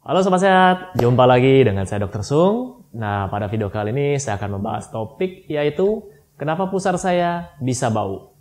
Halo Sobat Sehat, jumpa lagi dengan saya Dr. Sung. Nah, pada video kali ini saya akan membahas topik yaitu kenapa pusar saya bisa bau.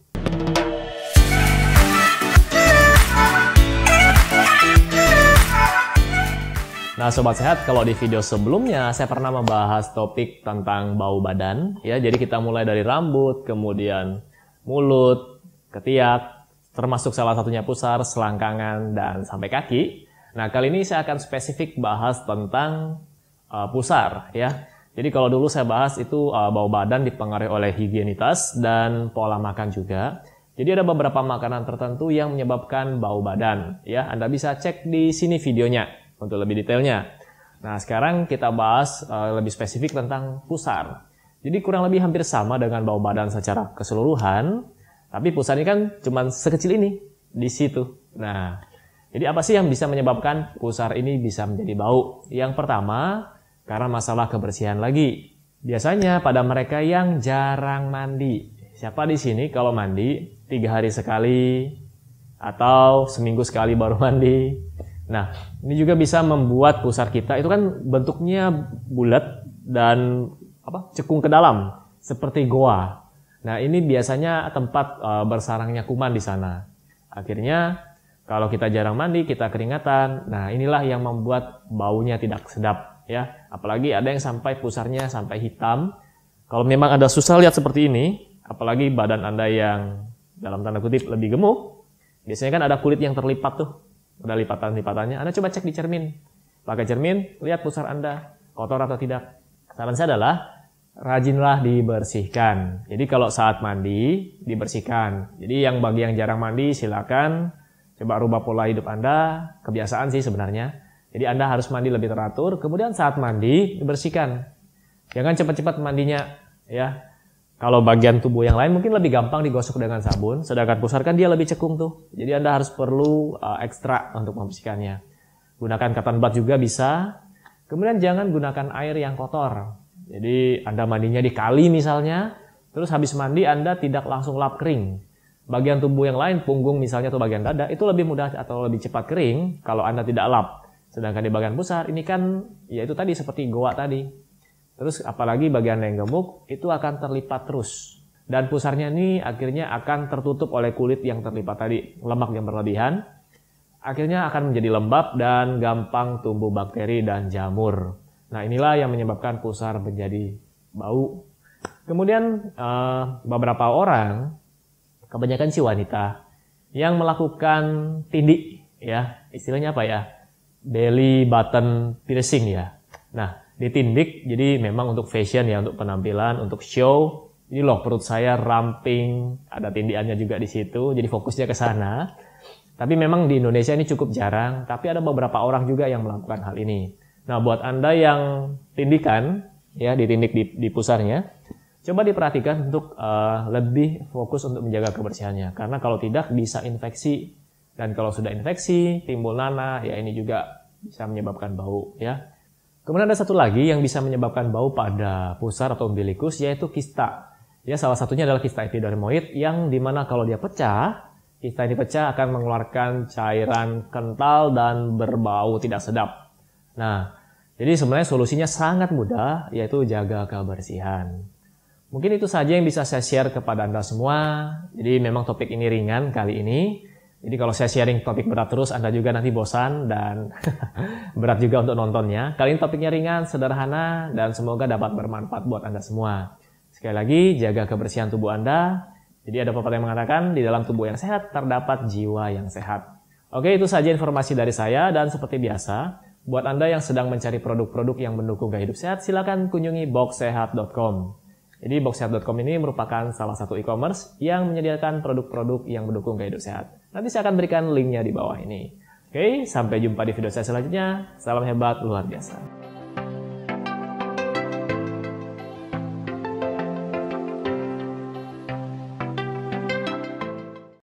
Nah, Sobat Sehat, kalau di video sebelumnya saya pernah membahas topik tentang bau badan. ya. Jadi kita mulai dari rambut, kemudian mulut, ketiak, termasuk salah satunya pusar, selangkangan, dan sampai kaki. Nah, kali ini saya akan spesifik bahas tentang uh, pusar. ya. Jadi kalau dulu saya bahas itu uh, bau badan dipengaruhi oleh higienitas dan pola makan juga. Jadi ada beberapa makanan tertentu yang menyebabkan bau badan. Ya, Anda bisa cek di sini videonya untuk lebih detailnya. Nah, sekarang kita bahas uh, lebih spesifik tentang pusar. Jadi kurang lebih hampir sama dengan bau badan secara keseluruhan, tapi pusar ini kan cuma sekecil ini di situ. Nah, jadi apa sih yang bisa menyebabkan pusar ini bisa menjadi bau? Yang pertama, karena masalah kebersihan lagi. Biasanya pada mereka yang jarang mandi. Siapa di sini kalau mandi tiga hari sekali atau seminggu sekali baru mandi? Nah, ini juga bisa membuat pusar kita itu kan bentuknya bulat dan apa? cekung ke dalam seperti goa. Nah, ini biasanya tempat uh, bersarangnya kuman di sana. Akhirnya kalau kita jarang mandi, kita keringatan. Nah, inilah yang membuat baunya tidak sedap ya. Apalagi ada yang sampai pusarnya sampai hitam. Kalau memang ada susah lihat seperti ini, apalagi badan Anda yang dalam tanda kutip lebih gemuk, biasanya kan ada kulit yang terlipat tuh udah lipatan-lipatannya, Anda coba cek di cermin. Pakai cermin, lihat pusar Anda kotor atau tidak. Saran saya adalah rajinlah dibersihkan. Jadi kalau saat mandi dibersihkan. Jadi yang bagi yang jarang mandi silakan coba rubah pola hidup Anda, kebiasaan sih sebenarnya. Jadi Anda harus mandi lebih teratur, kemudian saat mandi dibersihkan. Jangan cepat-cepat mandinya ya. Kalau bagian tubuh yang lain mungkin lebih gampang digosok dengan sabun, sedangkan pusar kan dia lebih cekung tuh. Jadi Anda harus perlu uh, ekstra untuk membersihkannya. Gunakan cotton bud juga bisa. Kemudian jangan gunakan air yang kotor. Jadi Anda mandinya di kali misalnya, terus habis mandi Anda tidak langsung lap kering. Bagian tubuh yang lain, punggung misalnya atau bagian dada, itu lebih mudah atau lebih cepat kering kalau Anda tidak lap. Sedangkan di bagian pusar ini kan ya itu tadi seperti goa tadi Terus apalagi bagian yang gemuk itu akan terlipat terus. Dan pusarnya ini akhirnya akan tertutup oleh kulit yang terlipat tadi, lemak yang berlebihan. Akhirnya akan menjadi lembab dan gampang tumbuh bakteri dan jamur. Nah inilah yang menyebabkan pusar menjadi bau. Kemudian eh, beberapa orang, kebanyakan si wanita, yang melakukan tindik, ya. Istilahnya apa ya, belly button piercing ya. Nah ditindik jadi memang untuk fashion ya untuk penampilan untuk show. Ini loh perut saya ramping ada tindiannya juga di situ jadi fokusnya ke sana. Tapi memang di Indonesia ini cukup jarang tapi ada beberapa orang juga yang melakukan hal ini. Nah buat anda yang tindikan ya ditindik di, di pusarnya coba diperhatikan untuk uh, lebih fokus untuk menjaga kebersihannya karena kalau tidak bisa infeksi dan kalau sudah infeksi timbul nanah ya ini juga bisa menyebabkan bau ya Kemudian ada satu lagi yang bisa menyebabkan bau pada pusar atau umbilikus yaitu kista. Ya, salah satunya adalah kista epidermoid yang di mana kalau dia pecah, kista ini pecah akan mengeluarkan cairan kental dan berbau tidak sedap. Nah, jadi sebenarnya solusinya sangat mudah yaitu jaga kebersihan. Mungkin itu saja yang bisa saya share kepada Anda semua. Jadi memang topik ini ringan kali ini. Jadi kalau saya sharing topik berat terus, Anda juga nanti bosan dan berat juga untuk nontonnya. Kali ini topiknya ringan, sederhana, dan semoga dapat bermanfaat buat Anda semua. Sekali lagi, jaga kebersihan tubuh Anda. Jadi ada pepatah yang mengatakan, di dalam tubuh yang sehat terdapat jiwa yang sehat. Oke, itu saja informasi dari saya, dan seperti biasa, buat Anda yang sedang mencari produk-produk yang mendukung gaya hidup sehat, silakan kunjungi boxsehat.com. Jadi boxsehat.com ini merupakan salah satu e-commerce yang menyediakan produk-produk yang mendukung gaya hidup sehat. Nanti saya akan berikan linknya di bawah ini. Oke, sampai jumpa di video saya selanjutnya. Salam hebat luar biasa.